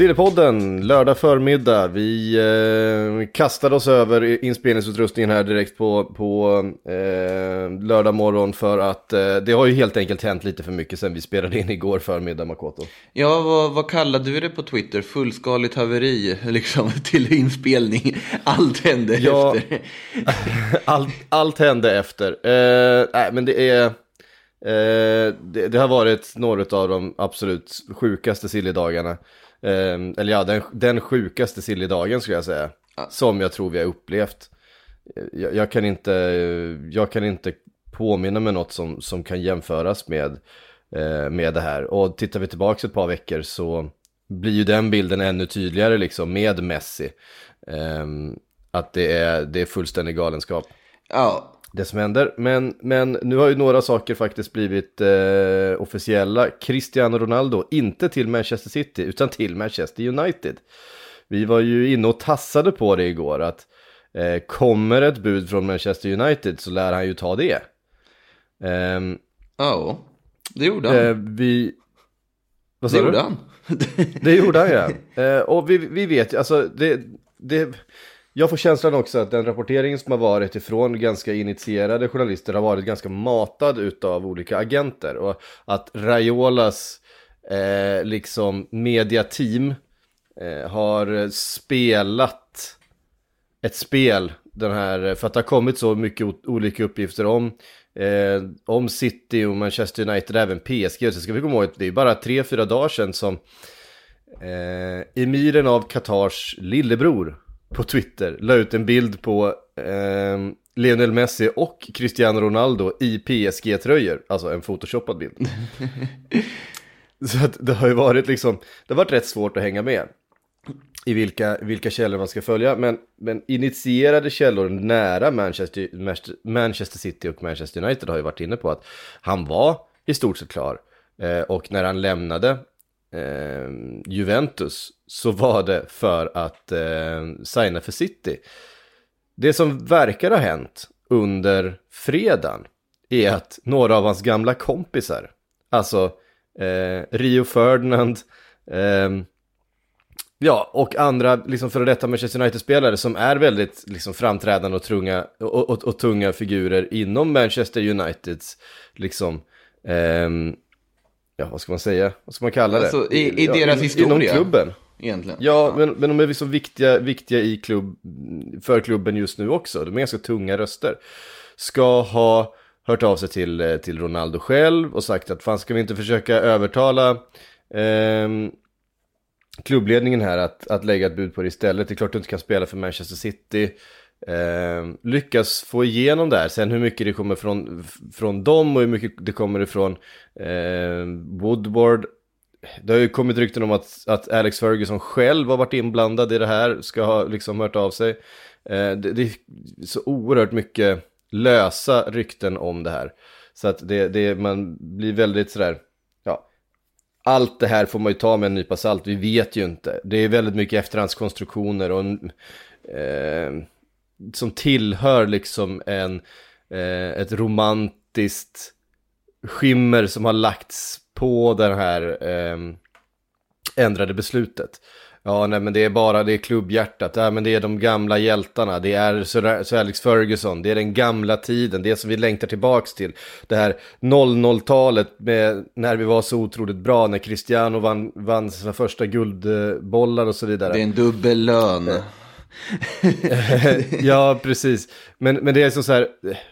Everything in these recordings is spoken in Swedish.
Sillypodden, lördag förmiddag. Vi eh, kastade oss över inspelningsutrustningen här direkt på, på eh, lördag morgon för att eh, det har ju helt enkelt hänt lite för mycket sen vi spelade in igår förmiddag Makoto. Ja, vad, vad kallade du det på Twitter? Fullskaligt haveri, liksom, till inspelning. Allt hände Ja. efter. allt, allt hände efter. Eh, nej, men det är... Eh, det, det har varit några av de absolut sjukaste sillydagarna. Eh, eller ja, den, den sjukaste sillydagen skulle jag säga. Som jag tror vi har upplevt. Jag, jag, kan inte, jag kan inte påminna mig något som, som kan jämföras med, eh, med det här. Och tittar vi tillbaka ett par veckor så blir ju den bilden ännu tydligare liksom med Messi. Eh, att det är, det är fullständig galenskap Ja, det som händer. Men, men nu har ju några saker faktiskt blivit eh, officiella. Cristiano Ronaldo, inte till Manchester City, utan till Manchester United. Vi var ju inne och tassade på det igår, att eh, kommer ett bud från Manchester United så lär han ju ta det. Ehm, ja, det gjorde han. eh, vi... Vad det sa du? gjorde han. Det gjorde han ja. Eh, och vi, vi vet ju, alltså det, det, jag får känslan också att den rapporteringen som har varit ifrån ganska initierade journalister har varit ganska matad utav olika agenter. Och att Raiolas eh, liksom mediateam eh, har spelat ett spel den här, för att det har kommit så mycket olika uppgifter om, eh, om City och Manchester United, även PSG. Så ska vi komma ihåg att det är bara tre, fyra dagar sedan som eh, emiren av Qatars lillebror på Twitter la ut en bild på eh, Lionel Messi och Cristiano Ronaldo i PSG-tröjor, alltså en photoshoppad bild. Så att det har ju varit liksom, det har varit rätt svårt att hänga med i vilka, vilka källor man ska följa. Men, men initierade källor nära Manchester, Manchester City och Manchester United har ju varit inne på att han var i stort sett klar. Eh, och när han lämnade eh, Juventus så var det för att eh, signa för City. Det som verkar ha hänt under fredagen är att några av hans gamla kompisar, alltså eh, Rio Ferdinand, eh, Ja, och andra liksom före detta Manchester United-spelare som är väldigt liksom, framträdande och, trunga, och, och, och tunga figurer inom Manchester Uniteds, liksom, ehm, ja vad ska man säga, vad ska man kalla det? Alltså, i- i ja, deras in- historia. Inom klubben. Egentligen. Ja, Men, men de är liksom viktiga, viktiga i klubb, för klubben just nu också. De är ganska tunga röster. Ska ha hört av sig till, eh, till Ronaldo själv och sagt att fan ska vi inte försöka övertala ehm, klubbledningen här att, att lägga ett bud på det istället. Det är klart du inte kan spela för Manchester City. Eh, lyckas få igenom det här. Sen hur mycket det kommer från, från dem och hur mycket det kommer ifrån eh, Woodward. Det har ju kommit rykten om att, att Alex Ferguson själv har varit inblandad i det här, ska ha liksom hört av sig. Eh, det, det är så oerhört mycket lösa rykten om det här. Så att det, det, man blir väldigt sådär, ja, allt det här får man ju ta med en nypa salt, vi vet ju inte. Det är väldigt mycket efterhandskonstruktioner och en, eh, som tillhör liksom en, eh, ett romantiskt skimmer som har lagts på det här eh, ändrade beslutet. Ja, nej men det är bara, det är klubbhjärtat, ja, men det är de gamla hjältarna, det är Sir, Alex Ferguson, det är den gamla tiden, det som vi längtar tillbaks till. Det här 00-talet med när vi var så otroligt bra, när Cristiano vann, vann sina första guldbollar och så vidare. Det är en dubbel lön. ja, precis. Men, men det är som så här,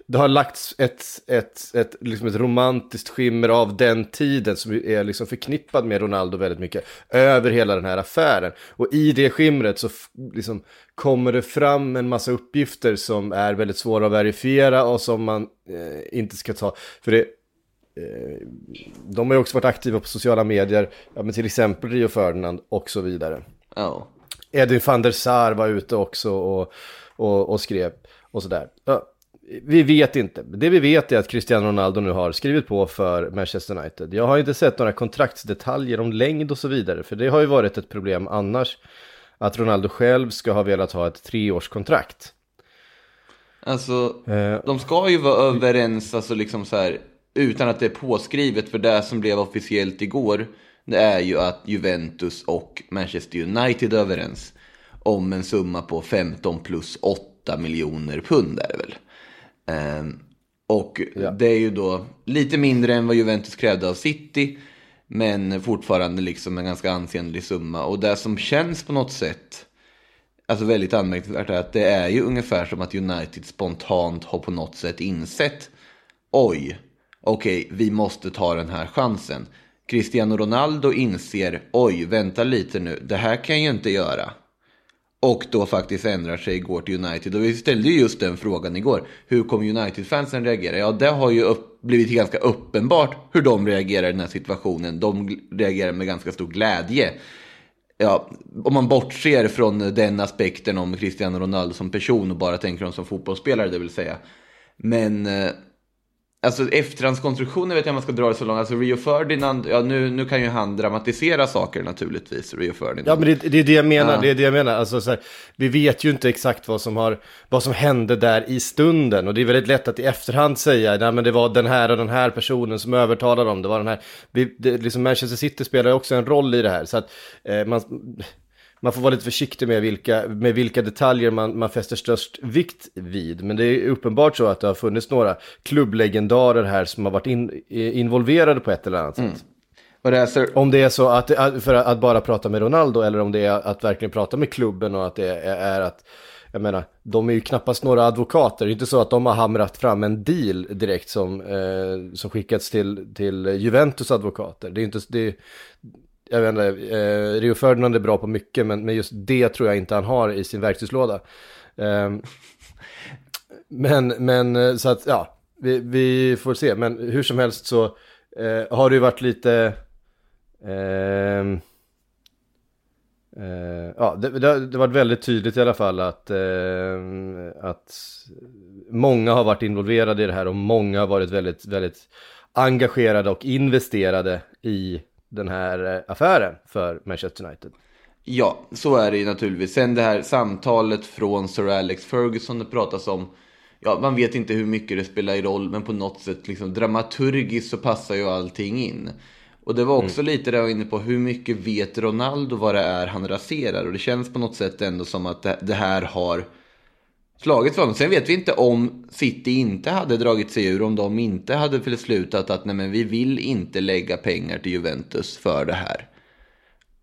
det har lagts ett, ett, ett, liksom ett romantiskt skimmer av den tiden som är liksom förknippad med Ronaldo väldigt mycket över hela den här affären. Och i det skimret så liksom kommer det fram en massa uppgifter som är väldigt svåra att verifiera och som man eh, inte ska ta. För det, eh, de har ju också varit aktiva på sociala medier, ja, men till exempel Rio Ferdinand och så vidare. Ja. Edwin van der Sar var ute också och, och, och skrev och sådär. Vi vet inte. Det vi vet är att Cristiano Ronaldo nu har skrivit på för Manchester United. Jag har inte sett några kontraktsdetaljer om längd och så vidare, för det har ju varit ett problem annars. Att Ronaldo själv ska ha velat ha ett treårskontrakt. Alltså, Eh. de ska ju vara överens, alltså liksom så här, utan att det är påskrivet, för det som blev officiellt igår, det är ju att Juventus och Manchester United är överens om en summa på 15 plus 8 miljoner pund är det väl. Ehm, och Ja. det är ju då lite mindre än vad Juventus krävde av City, men fortfarande liksom en ganska ansenlig summa. Och det som känns på något sätt alltså väldigt anmärkningsvärt är att det är ju ungefär som att United spontant har på något sätt insett oj, okej, vi måste ta den här chansen. Cristiano Ronaldo inser oj, vänta lite nu, det här kan jag ju inte göra. Och då faktiskt ändrar sig, går till United. Och vi ställde ju just den frågan igår. Hur kommer United-fansen reagera? Ja, det har ju upp, blivit ganska uppenbart hur de reagerar i den här situationen. De reagerar med ganska stor glädje. Ja, om man bortser från den aspekten om Cristiano Ronaldo som person och bara tänker honom som fotbollsspelare, det vill säga. Men eh, Alltså efterhandskonstruktioner vet jag om man ska dra det så långt. Alltså Rio Ferdinand, ja nu, nu kan ju han dramatisera saker naturligtvis, Rio Ferdinand. Ja men det, det är det jag menar, Ja. det är det jag menar. Alltså, så här, vi vet ju inte exakt vad som, har, vad som hände där i stunden. Och det är väldigt lätt att i efterhand säga, nej men det var den här och den här personen som övertalade dem. Det var den här, vi, det, liksom Manchester City spelar också en roll i det här. Så att eh, man, man får vara lite försiktig med vilka, med vilka detaljer man, man fäster störst vikt vid. Men det är uppenbart så att det har funnits några klubblegendarer här som har varit in, involverade på ett eller annat sätt. Det är så, Om det är så att, för att bara prata med Ronaldo eller om det är att verkligen prata med klubben och att det är, är att, jag menar, de är ju knappast några advokater. Det är inte så att de har hamrat fram en deal direkt som, eh, som skickats till, till Juventus advokater. Det är inte, det, jag vet inte, eh, Rio Ferdinand är bra på mycket men, men just det tror jag inte han har i sin verktygslåda. Eh, men, men eh, så att, ja, vi, vi får se. Men hur som helst så eh, har det ju varit lite... Ehm, eh, ja, det, det, har- det har varit väldigt tydligt i alla fall att, ehm, att många har varit involverade i det här och många har varit väldigt, väldigt engagerade och investerade i den här eh, affären för Manchester United. ja, så är det ju naturligtvis. Sen det här samtalet från Sir Alex Ferguson det pratas om. Ja, man vet inte hur mycket det spelar i roll, men på något sätt liksom dramaturgiskt så passar ju allting in. Och det var också lite det jag var inne på, hur mycket vet Ronaldo vad det är han raserar? Och det känns på något sätt ändå som att det här har slagit för honom. Sen vet vi inte om City inte hade dragit sig ur, om de inte hade beslutat att nej men vi vill inte lägga pengar till Juventus för det här.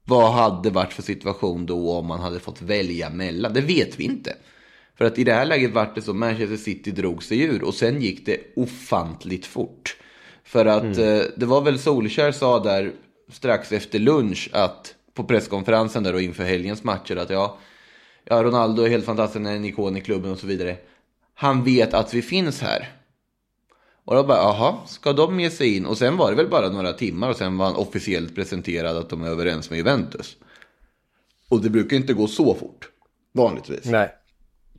Vad hade varit för situation då om man hade fått välja mellan? Det vet vi inte. För att i det här läget vart det så Manchester City drog sig ur och sen gick det ofantligt fort. För att eh, det var väl Solskär sa där strax efter lunch att på presskonferensen där och inför helgens matcher att ja, ja Ronaldo är helt fantastisk, en ikon i klubben och så vidare. Han vet att vi finns här. Och då bara, jaha, ska de ge sig in? Och sen var det väl bara några timmar och sen var han officiellt presenterad att de är överens med Juventus. Och det brukar inte gå så fort, vanligtvis. Nej.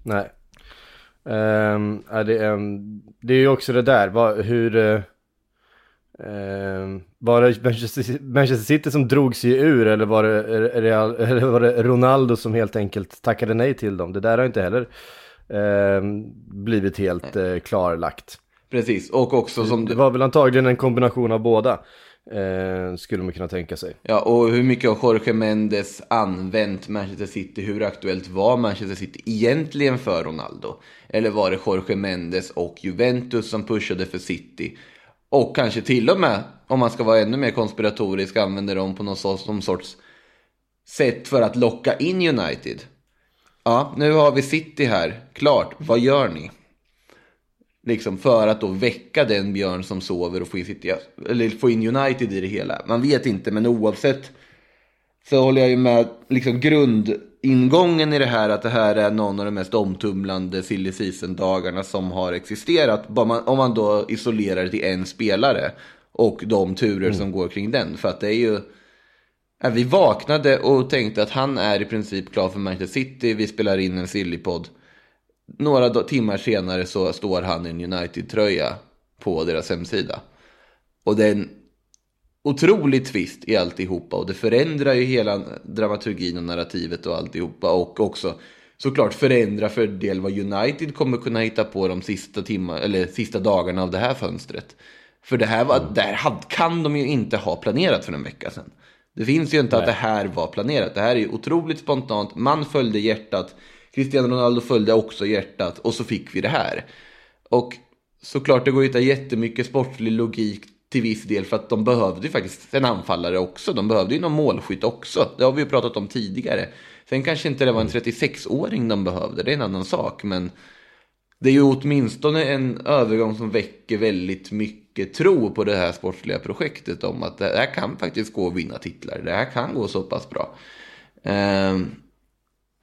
Nej. Um, det, um, det är ju också det där, vad, hur... Uh Eh, var det Manchester, Manchester City som drog sig ur eller var det, Real, eller var det Ronaldo som helt enkelt tackade nej till dem? Det där har inte heller eh, blivit helt eh, klarlagt. Precis, och också som Det var väl antagligen en kombination av båda, eh, skulle man kunna tänka sig. Ja, och hur mycket har Jorge Mendes använt Manchester City? Hur aktuellt var Manchester City egentligen för Ronaldo? Eller var det Jorge Mendes och Juventus som pushade för City? Och kanske till och med, om man ska vara ännu mer konspiratorisk, använder dem på någon sorts, någon sorts sätt för att locka in United. Ja, nu har vi City här. Klart, vad gör ni? Liksom för att då väcka den björn som sover och få in, City, eller få in United i det hela. Man vet inte, men oavsett så håller jag ju med liksom grundingången i det här att det här är någon av de mest omtumlande silly season-dagarna som har existerat. Man, om man då isolerar det till en spelare och de turer som går kring den. För att det är ju... Ja, vi vaknade och tänkte att han är i princip klar för Manchester City. Vi spelar in en sillypodd. Några timmar senare så står han i en United-tröja på deras hemsida. Och det är en otrolig twist i alltihopa och det förändrar ju hela dramaturgin och narrativet och alltihopa och också såklart förändra för del vad United kommer kunna hitta på de sista timmar, eller sista dagarna av det här fönstret. För det här, var, här hade, kan de ju inte ha planerat för en vecka sedan. Det finns ju inte att det här var planerat. Det här är ju otroligt spontant. Man följde hjärtat. Cristiano Ronaldo följde också hjärtat. Och så fick vi det här. Och såklart det går ju att hitta jättemycket sportlig logik till viss del. För att de behövde ju faktiskt en anfallare också. De behövde ju någon målskytt också. Det har vi ju pratat om tidigare. Sen kanske inte det var en 36-åring de behövde. Det är en annan sak. Men det är ju åtminstone en övergång som väcker väldigt mycket tro på det här sportsliga projektet om att det här kan faktiskt gå att vinna titlar. Det här kan gå så pass bra. Ehm,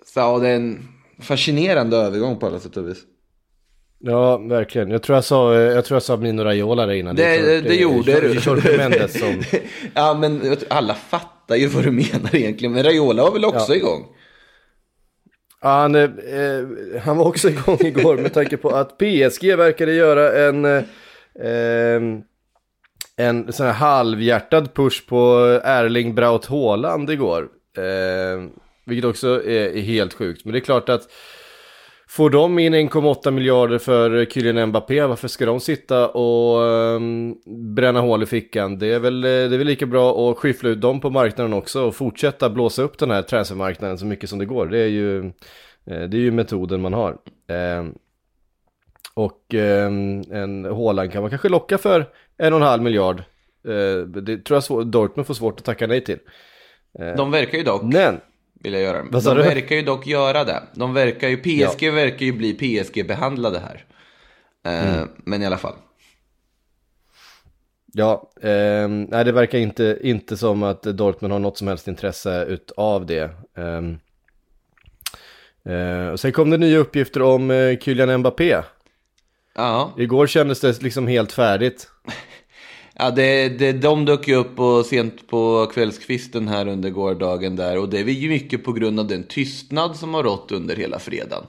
så ja, det är en fascinerande övergång på alla sätt och vis. Ja, verkligen. Jag tror jag sa, jag tror jag sa Mino Raiola där innan. Det, det, det gjorde du. Jorge Mendes som... ja, men alla fattar ju vad du menar egentligen. Men Raiola var väl också Ja. igång? Ja, han, eh, han var också igång igår med tanke på att PSG verkade göra en, eh, ehm, en sån här halvhjärtad push på Erling Braut Haaland igår. Eh, vilket också är, är helt sjukt. Men det är klart att får de in 1,8 miljarder för Kylian Mbappé, varför ska de sitta och ehm, bränna hål i fickan? Det är, väl, eh, det är väl lika bra att skyffla ut dem på marknaden också och fortsätta blåsa upp den här transfermarknaden så mycket som det går. Det är ju, eh, det är ju metoden man har. Ehm, och ehm, en Haaland kan man kanske locka för en och en halv miljard. Eh, det tror jag Dortmund får svårt att tacka nej till. De verkar ju dock, Men, vill jag göra. Vad sa De du? verkar ju dock göra det. De verkar ju, PSG verkar ju bli PSG-behandlade här. Eh, Mm. Men i alla fall. Ja, ehm, nej det verkar inte, inte som att Dortmund har något som helst intresse utav det. Ehm, eh, och sen kom det nya uppgifter om eh, Kylian Mbappé. Ja, Igår kändes det liksom helt färdigt. Ja, det, det, de dök ju upp på, sent på kvällskvisten här under gårdagen där. Och det är ju mycket på grund av den tystnad som har rått under hela fredagen.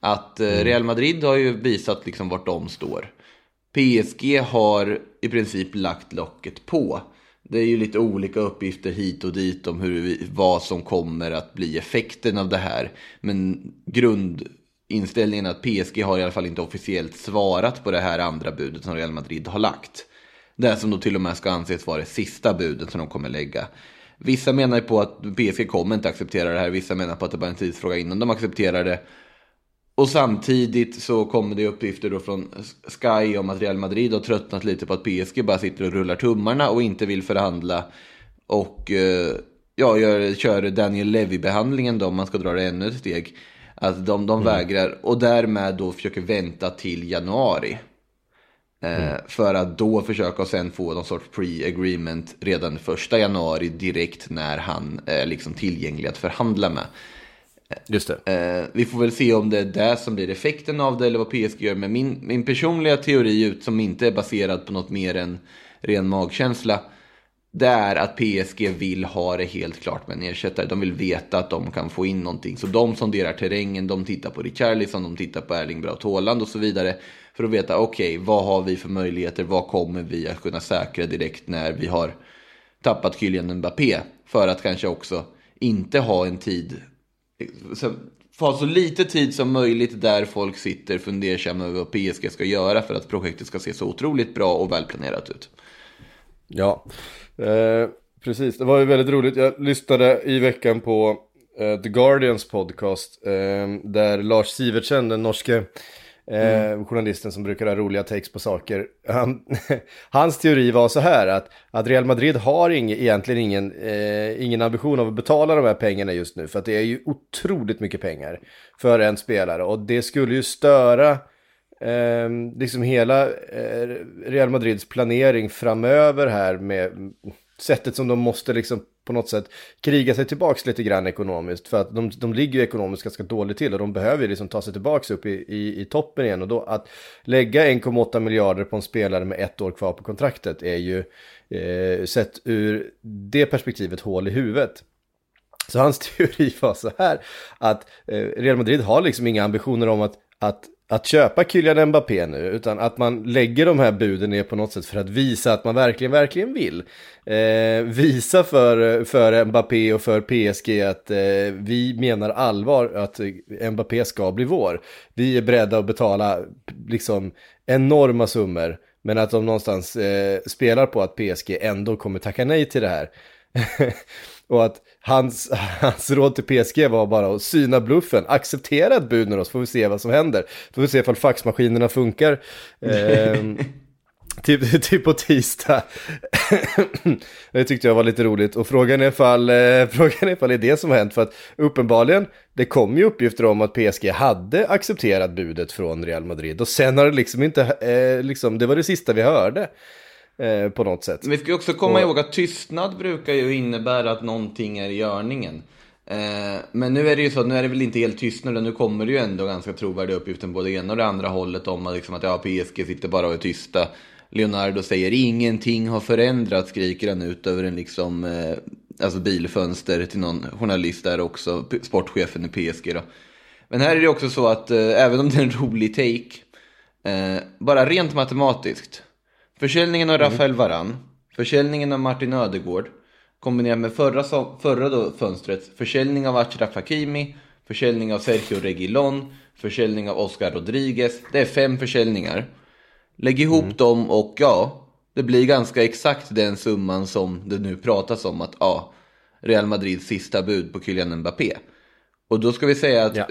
Att eh, Real Madrid har ju visat liksom vart de står. PSG har i princip lagt locket på. Det är ju lite olika uppgifter hit och dit om hur vad som kommer att bli effekten av det här. Men grundinställningen är att PSG har i alla fall inte officiellt svarat på det här andra budet som Real Madrid har lagt. Det som då till och med ska anses vara det sista budet som de kommer lägga. Vissa menar ju på att PSG kommer inte acceptera det här. Vissa menar på att det bara är en tidsfråga innan de accepterar det. Och samtidigt så kommer det uppgifter då från Sky om att Real Madrid har tröttnat lite på att PSG bara sitter och rullar tummarna och inte vill förhandla. Och eh, ja, gör, kör Daniel Levy-behandlingen då om man ska dra det ännu ett steg. Att de, de vägrar och därmed då försöker vänta till januari. Eh, För att då försöka och sen få någon sorts pre-agreement redan första januari direkt när han är liksom tillgänglig att förhandla med. Just det. Eh, vi får väl se om det är det som blir effekten av det eller vad PSG gör. Men min, min personliga teori ut som inte är baserad på något mer än ren magkänsla. det är att PSG vill ha det helt klart med en ersättare. De vill veta att de kan få in någonting. Så de sonderar terrängen, de tittar på Richarlison, de tittar på Erling Braut Haaland och så vidare. För att veta, okej, okay, vad har vi för möjligheter? Vad kommer vi att kunna säkra direkt när vi har tappat Kylian Mbappé? För att kanske också inte ha en tid, ha så lite tid som möjligt där folk sitter fundersamma över vad PSG ska göra för att projektet ska se så otroligt bra och välplanerat ut. Ja, eh, precis. Det var ju väldigt roligt. Jag lyssnade i veckan på eh, The Guardians podcast eh, där Lars Sivertsen, den norske Mm. Eh, journalisten som brukar ha roliga takes på saker. Han, hans teori var så här att, att Real Madrid har ing, egentligen ingen, eh, ingen ambition av att betala de här pengarna just nu. För att det är ju otroligt mycket pengar för en spelare. Och det skulle ju störa eh, liksom hela eh, Real Madrids planering framöver här med sättet som de måste liksom på något sätt kriga sig tillbaks lite grann ekonomiskt. För att de, de ligger ju ekonomiskt ganska dåligt till och de behöver ju liksom ta sig tillbaks upp i, i, i toppen igen. Och då att lägga 1,8 miljarder på en spelare med ett år kvar på kontraktet är ju eh, sett ur det perspektivet hål i huvudet. Så hans teori var så här att eh, Real Madrid har liksom inga ambitioner om att, att att köpa Kylian Mbappé nu, utan att man lägger de här buden ner på något sätt för att visa att man verkligen, verkligen vill. Eh, visa för, för Mbappé och för PSG att eh, vi menar allvar att Mbappé ska bli vår. Vi är beredda att betala liksom enorma summor, men att de någonstans eh, spelar på att PSG ändå kommer tacka nej till det här. och att Hans, hans råd till PSG var bara att syna bluffen, acceptera ett bud nu då så får vi se vad som händer. Får vi se ifall faxmaskinerna funkar. Eh, typ, typ på tisdag. det tyckte jag var lite roligt. Och frågan är ifall, eh, frågan är ifall det är det som har hänt. För att uppenbarligen, det kom ju uppgifter om att PSG hade accepterat budet från Real Madrid. Och sen har det liksom inte, eh, liksom, det var det sista vi hörde. Eh, på något sätt. Vi ska också komma och... ihåg att tystnad brukar ju innebära att någonting är i görningen. Eh, men nu är det ju så, nu är det väl inte helt tystnad, nu kommer det ju ändå ganska trovärdiga uppgifter på det ena och det andra hållet om att, liksom, att ja, PSG sitter bara och är tysta. Leonardo säger ingenting har förändrats, skriker han ut över en liksom, eh, alltså bilfönster till någon journalist där också, sportchefen i PSG då. Men här är det också så att eh, även om det är en rolig take, eh, bara rent matematiskt, Försäljningen av Rafael Varan, försäljningen av Martin Ödegård kombinerat med förra, förra då, fönstret, försäljning av Achraf Hakimi, försäljning av Sergio Reguilon, försäljning av Oscar Rodriguez. Det är fem försäljningar. Lägg ihop mm. dem och ja, det blir ganska exakt den summan som det nu pratas om att ja, Real Madrids sista bud på Kylian Mbappé. Och då ska vi säga att ja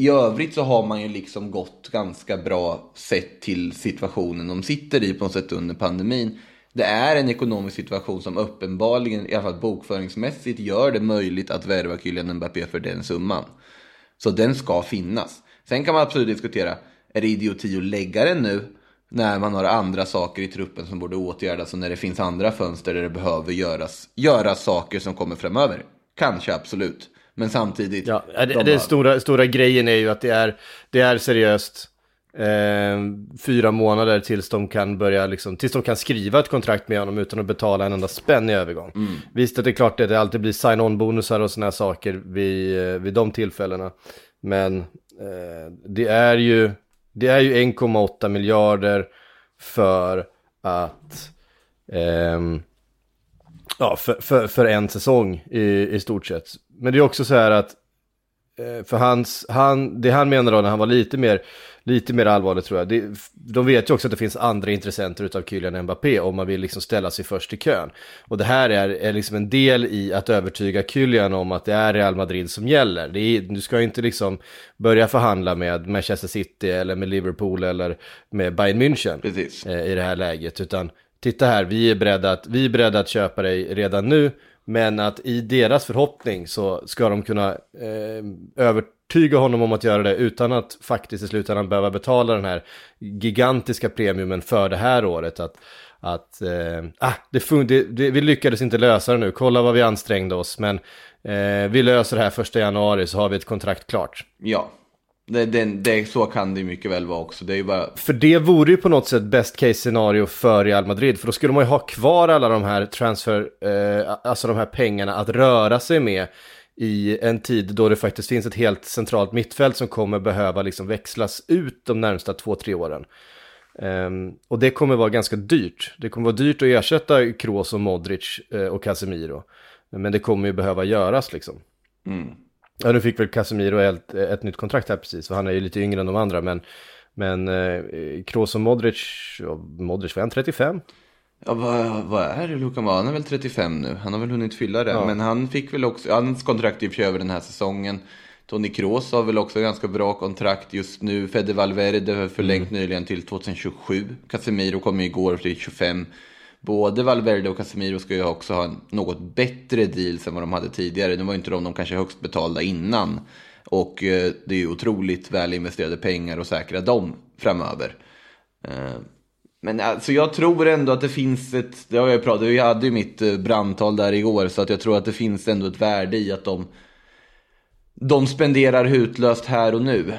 i övrigt så har man ju liksom gått ganska bra sett till situationen de sitter i på något sätt under pandemin. Det är en ekonomisk situation som uppenbarligen, i alla fall bokföringsmässigt, gör det möjligt att värva Kylian Mbappé för den summan. Så den ska finnas. Sen kan man absolut diskutera, är det idioti att lägga den nu? När man har andra saker i truppen som borde åtgärdas och när det finns andra fönster där det behöver göras, göras saker som kommer framöver. Kanske absolut. Men samtidigt. Ja, det, de den stora, stora grejen är ju att det är, det är seriöst. Eh, fyra månader tills de kan börja liksom, tills de kan skriva ett kontrakt med honom utan att betala en enda spänn i övergång. Mm. Visst att det är klart att det alltid blir sign-on-bonusar och sådana här saker vid, eh, vid de tillfällena. Men eh, det är ju, det är ju 1,8 miljarder för att eh, ja, för, för, för en säsong i, i stort sett. Men det är också så här att eh, för hans, han, det han menar då när han var lite mer, lite mer allvarlig tror jag, det, de vet ju också att det finns andra intressenter utav Kylian Mbappé om man vill liksom ställa sig först i kön. Och det här är, är liksom en del i att övertyga Kylian om att det är Real Madrid som gäller. Det är, du ska inte liksom börja förhandla med Manchester City eller med Liverpool eller med Bayern München eh, i det här läget, utan titta här, vi är, beredda att, vi är beredda att köpa dig redan nu, men att i deras förhoppning så ska de kunna eh, övertyga honom om att göra det utan att faktiskt i slutändan behöva betala den här gigantiska premiumen för det här året. Att, att eh, ah, det, det, det, vi lyckades inte lösa det nu, kolla vad vi ansträngde oss, men eh, vi löser det här första januari så har vi ett kontrakt klart. Ja, det, det, det, så kan det mycket väl vara också. Det är bara... För det vore ju på något sätt best case scenario för Real Madrid. För då skulle man ju ha kvar alla de här transfer, eh, alltså de här pengarna att röra sig med i en tid då det faktiskt finns ett helt centralt mittfält som kommer behöva liksom växlas ut de närmsta två, tre åren. Um, och det kommer vara ganska dyrt. Det kommer vara dyrt att ersätta Kroos och Modric uh, och Casemiro. Men det kommer ju behöva göras liksom. Mm. Ja, nu fick väl Casemiro ett, ett nytt kontrakt här precis, för han är ju lite yngre än de andra. Men, men eh, Kroos och Modric, och Modric var han 35? Ja, vad, vad är det Luka Han är väl 35 nu. Han har väl hunnit fylla det. Ja. Men han fick väl också, hans kontrakt ju över den här säsongen. Tony Kroos har väl också ganska bra kontrakt just nu. Fede Valverde har förlängt Mm. nyligen till 2027. Casemiro kom ju igår till 25. Både Valverde och Casemiro ska ju också ha en något bättre deal än vad de hade tidigare. Nu var ju inte de de kanske högst betalda innan. Och eh, det är ju otroligt väl investerade pengar att säkra dem framöver. Eh, men alltså jag tror ändå att det finns ett, det har jag pratat vi hade ju mitt eh, brandtal där igår, så att jag tror att det finns ändå ett värde i att de, de spenderar hutlöst här och nu.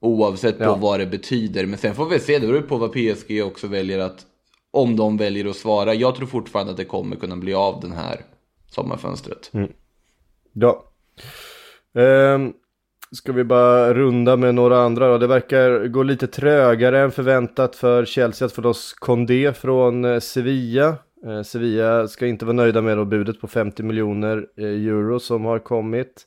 Oavsett Ja. på vad det betyder. Men sen får vi se, det beror på vad PSG också väljer att, om de väljer att svara. Jag tror fortfarande att det kommer kunna bli av den här sommarfönstret. Mm. Ja. Ehm, ska vi bara runda med några andra då? Det verkar gå lite trögare än förväntat för Chelsea att få loss Condé från eh, Sevilla. Eh, Sevilla ska inte vara nöjda med då budet på 50 miljoner eh, euro som har kommit.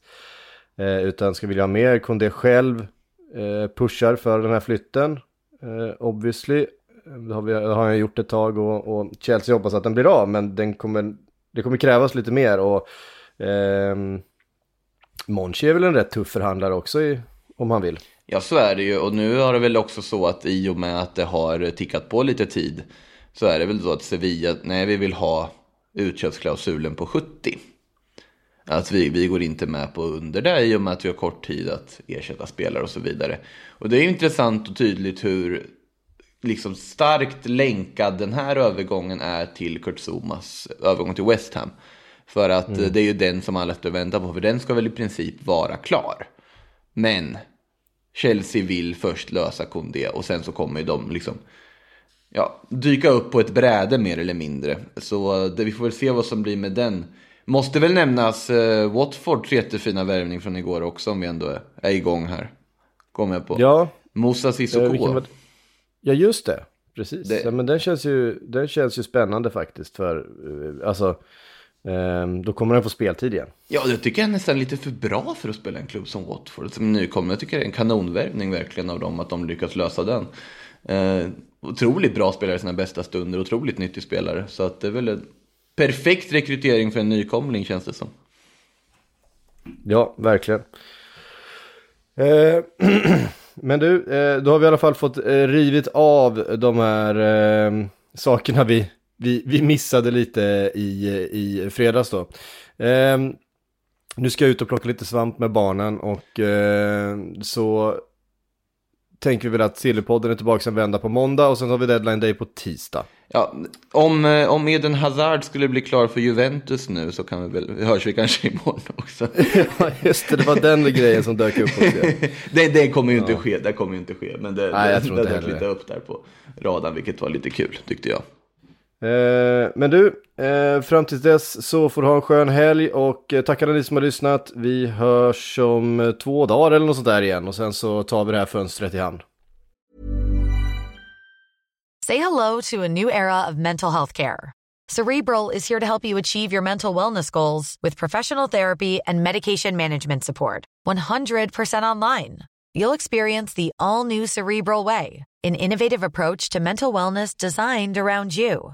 Eh, utan ska vilja ha mer. Condé själv eh, pushar för den här flytten. Eh, obviously. Ehm, det har, vi, det har han gjort ett tag och, och Chelsea hoppas att den blir av men den kommer, det kommer krävas lite mer. och eh, Monchi är väl en rätt tuff förhandlare också i, om han vill. Ja, så är det ju. Och nu har det väl också så att i och med att det har tickat på lite tid så är det väl så att Sevilla, nej vi vill ha utköpsklausulen på 70. Att vi, vi går inte med på under det i och med att vi har kort tid att ersätta spelare och så vidare. Och det är intressant och tydligt hur liksom starkt länkad den här övergången är till Kurt Zumas övergång till West Ham. För att eh, det är ju den som alla står och väntar på, för den ska väl i princip vara klar. Men Chelsea vill först lösa Koundé och sen så kommer ju de liksom ja, dyka upp på ett bräde mer eller mindre. Så det, vi får väl se vad som blir med den. Måste väl nämnas eh, Watfords jättefina värvning från igår också om vi ändå är, är igång här. Kommer jag på. Ja, Moussa eh, Sissoko. var- ja just det. Precis. Det- Ja, men den känns, ju, den känns ju spännande faktiskt för, eh, alltså, ehm, då kommer den få speltid igen. Ja, det tycker jag är nästan lite för bra för att spela en klubb som Watford. Som nykomling. Jag tycker det är en kanonvärvning verkligen av dem att de lyckas lösa den. Eh, otroligt bra spelare i sina bästa stunder. Otroligt nyttig spelare. Så att det är väl en perfekt rekrytering för en nykomling känns det som. Ja, verkligen. Eh, men du, eh, då har vi i alla fall fått eh, rivit av de här eh, sakerna vi, vi, vi missade lite i, i fredags då. Nu ska jag ut och plocka lite svamp med barnen och så tänker vi väl att Sillypodden är tillbaka en vända på måndag och sen har vi deadline day på tisdag. Ja, om, eh, om Eden Hazard skulle bli klar för Juventus nu så kan vi väl, hörs vi kanske imorgon också. Ja, just det, det var den grejen som dök upp det, det kommer ju inte ske, det kommer ju inte ske. Men det, Nej, det, det dök lite upp där på radarn, vilket var lite kul tyckte jag. Eh, men du, eh, fram tills dess så får du ha en skön helg och eh, tackar ni som har lyssnat. Vi hörs om eh, två dagar eller något sånt där igen och sen så tar vi det här fönstret i hand. Say hello to a new era of mental health care. Cerebral is here to help you achieve your mental wellness goals with professional therapy and medication management support. 100% online. You'll experience the all new Cerebral Way, an innovative approach to mental wellness designed around you.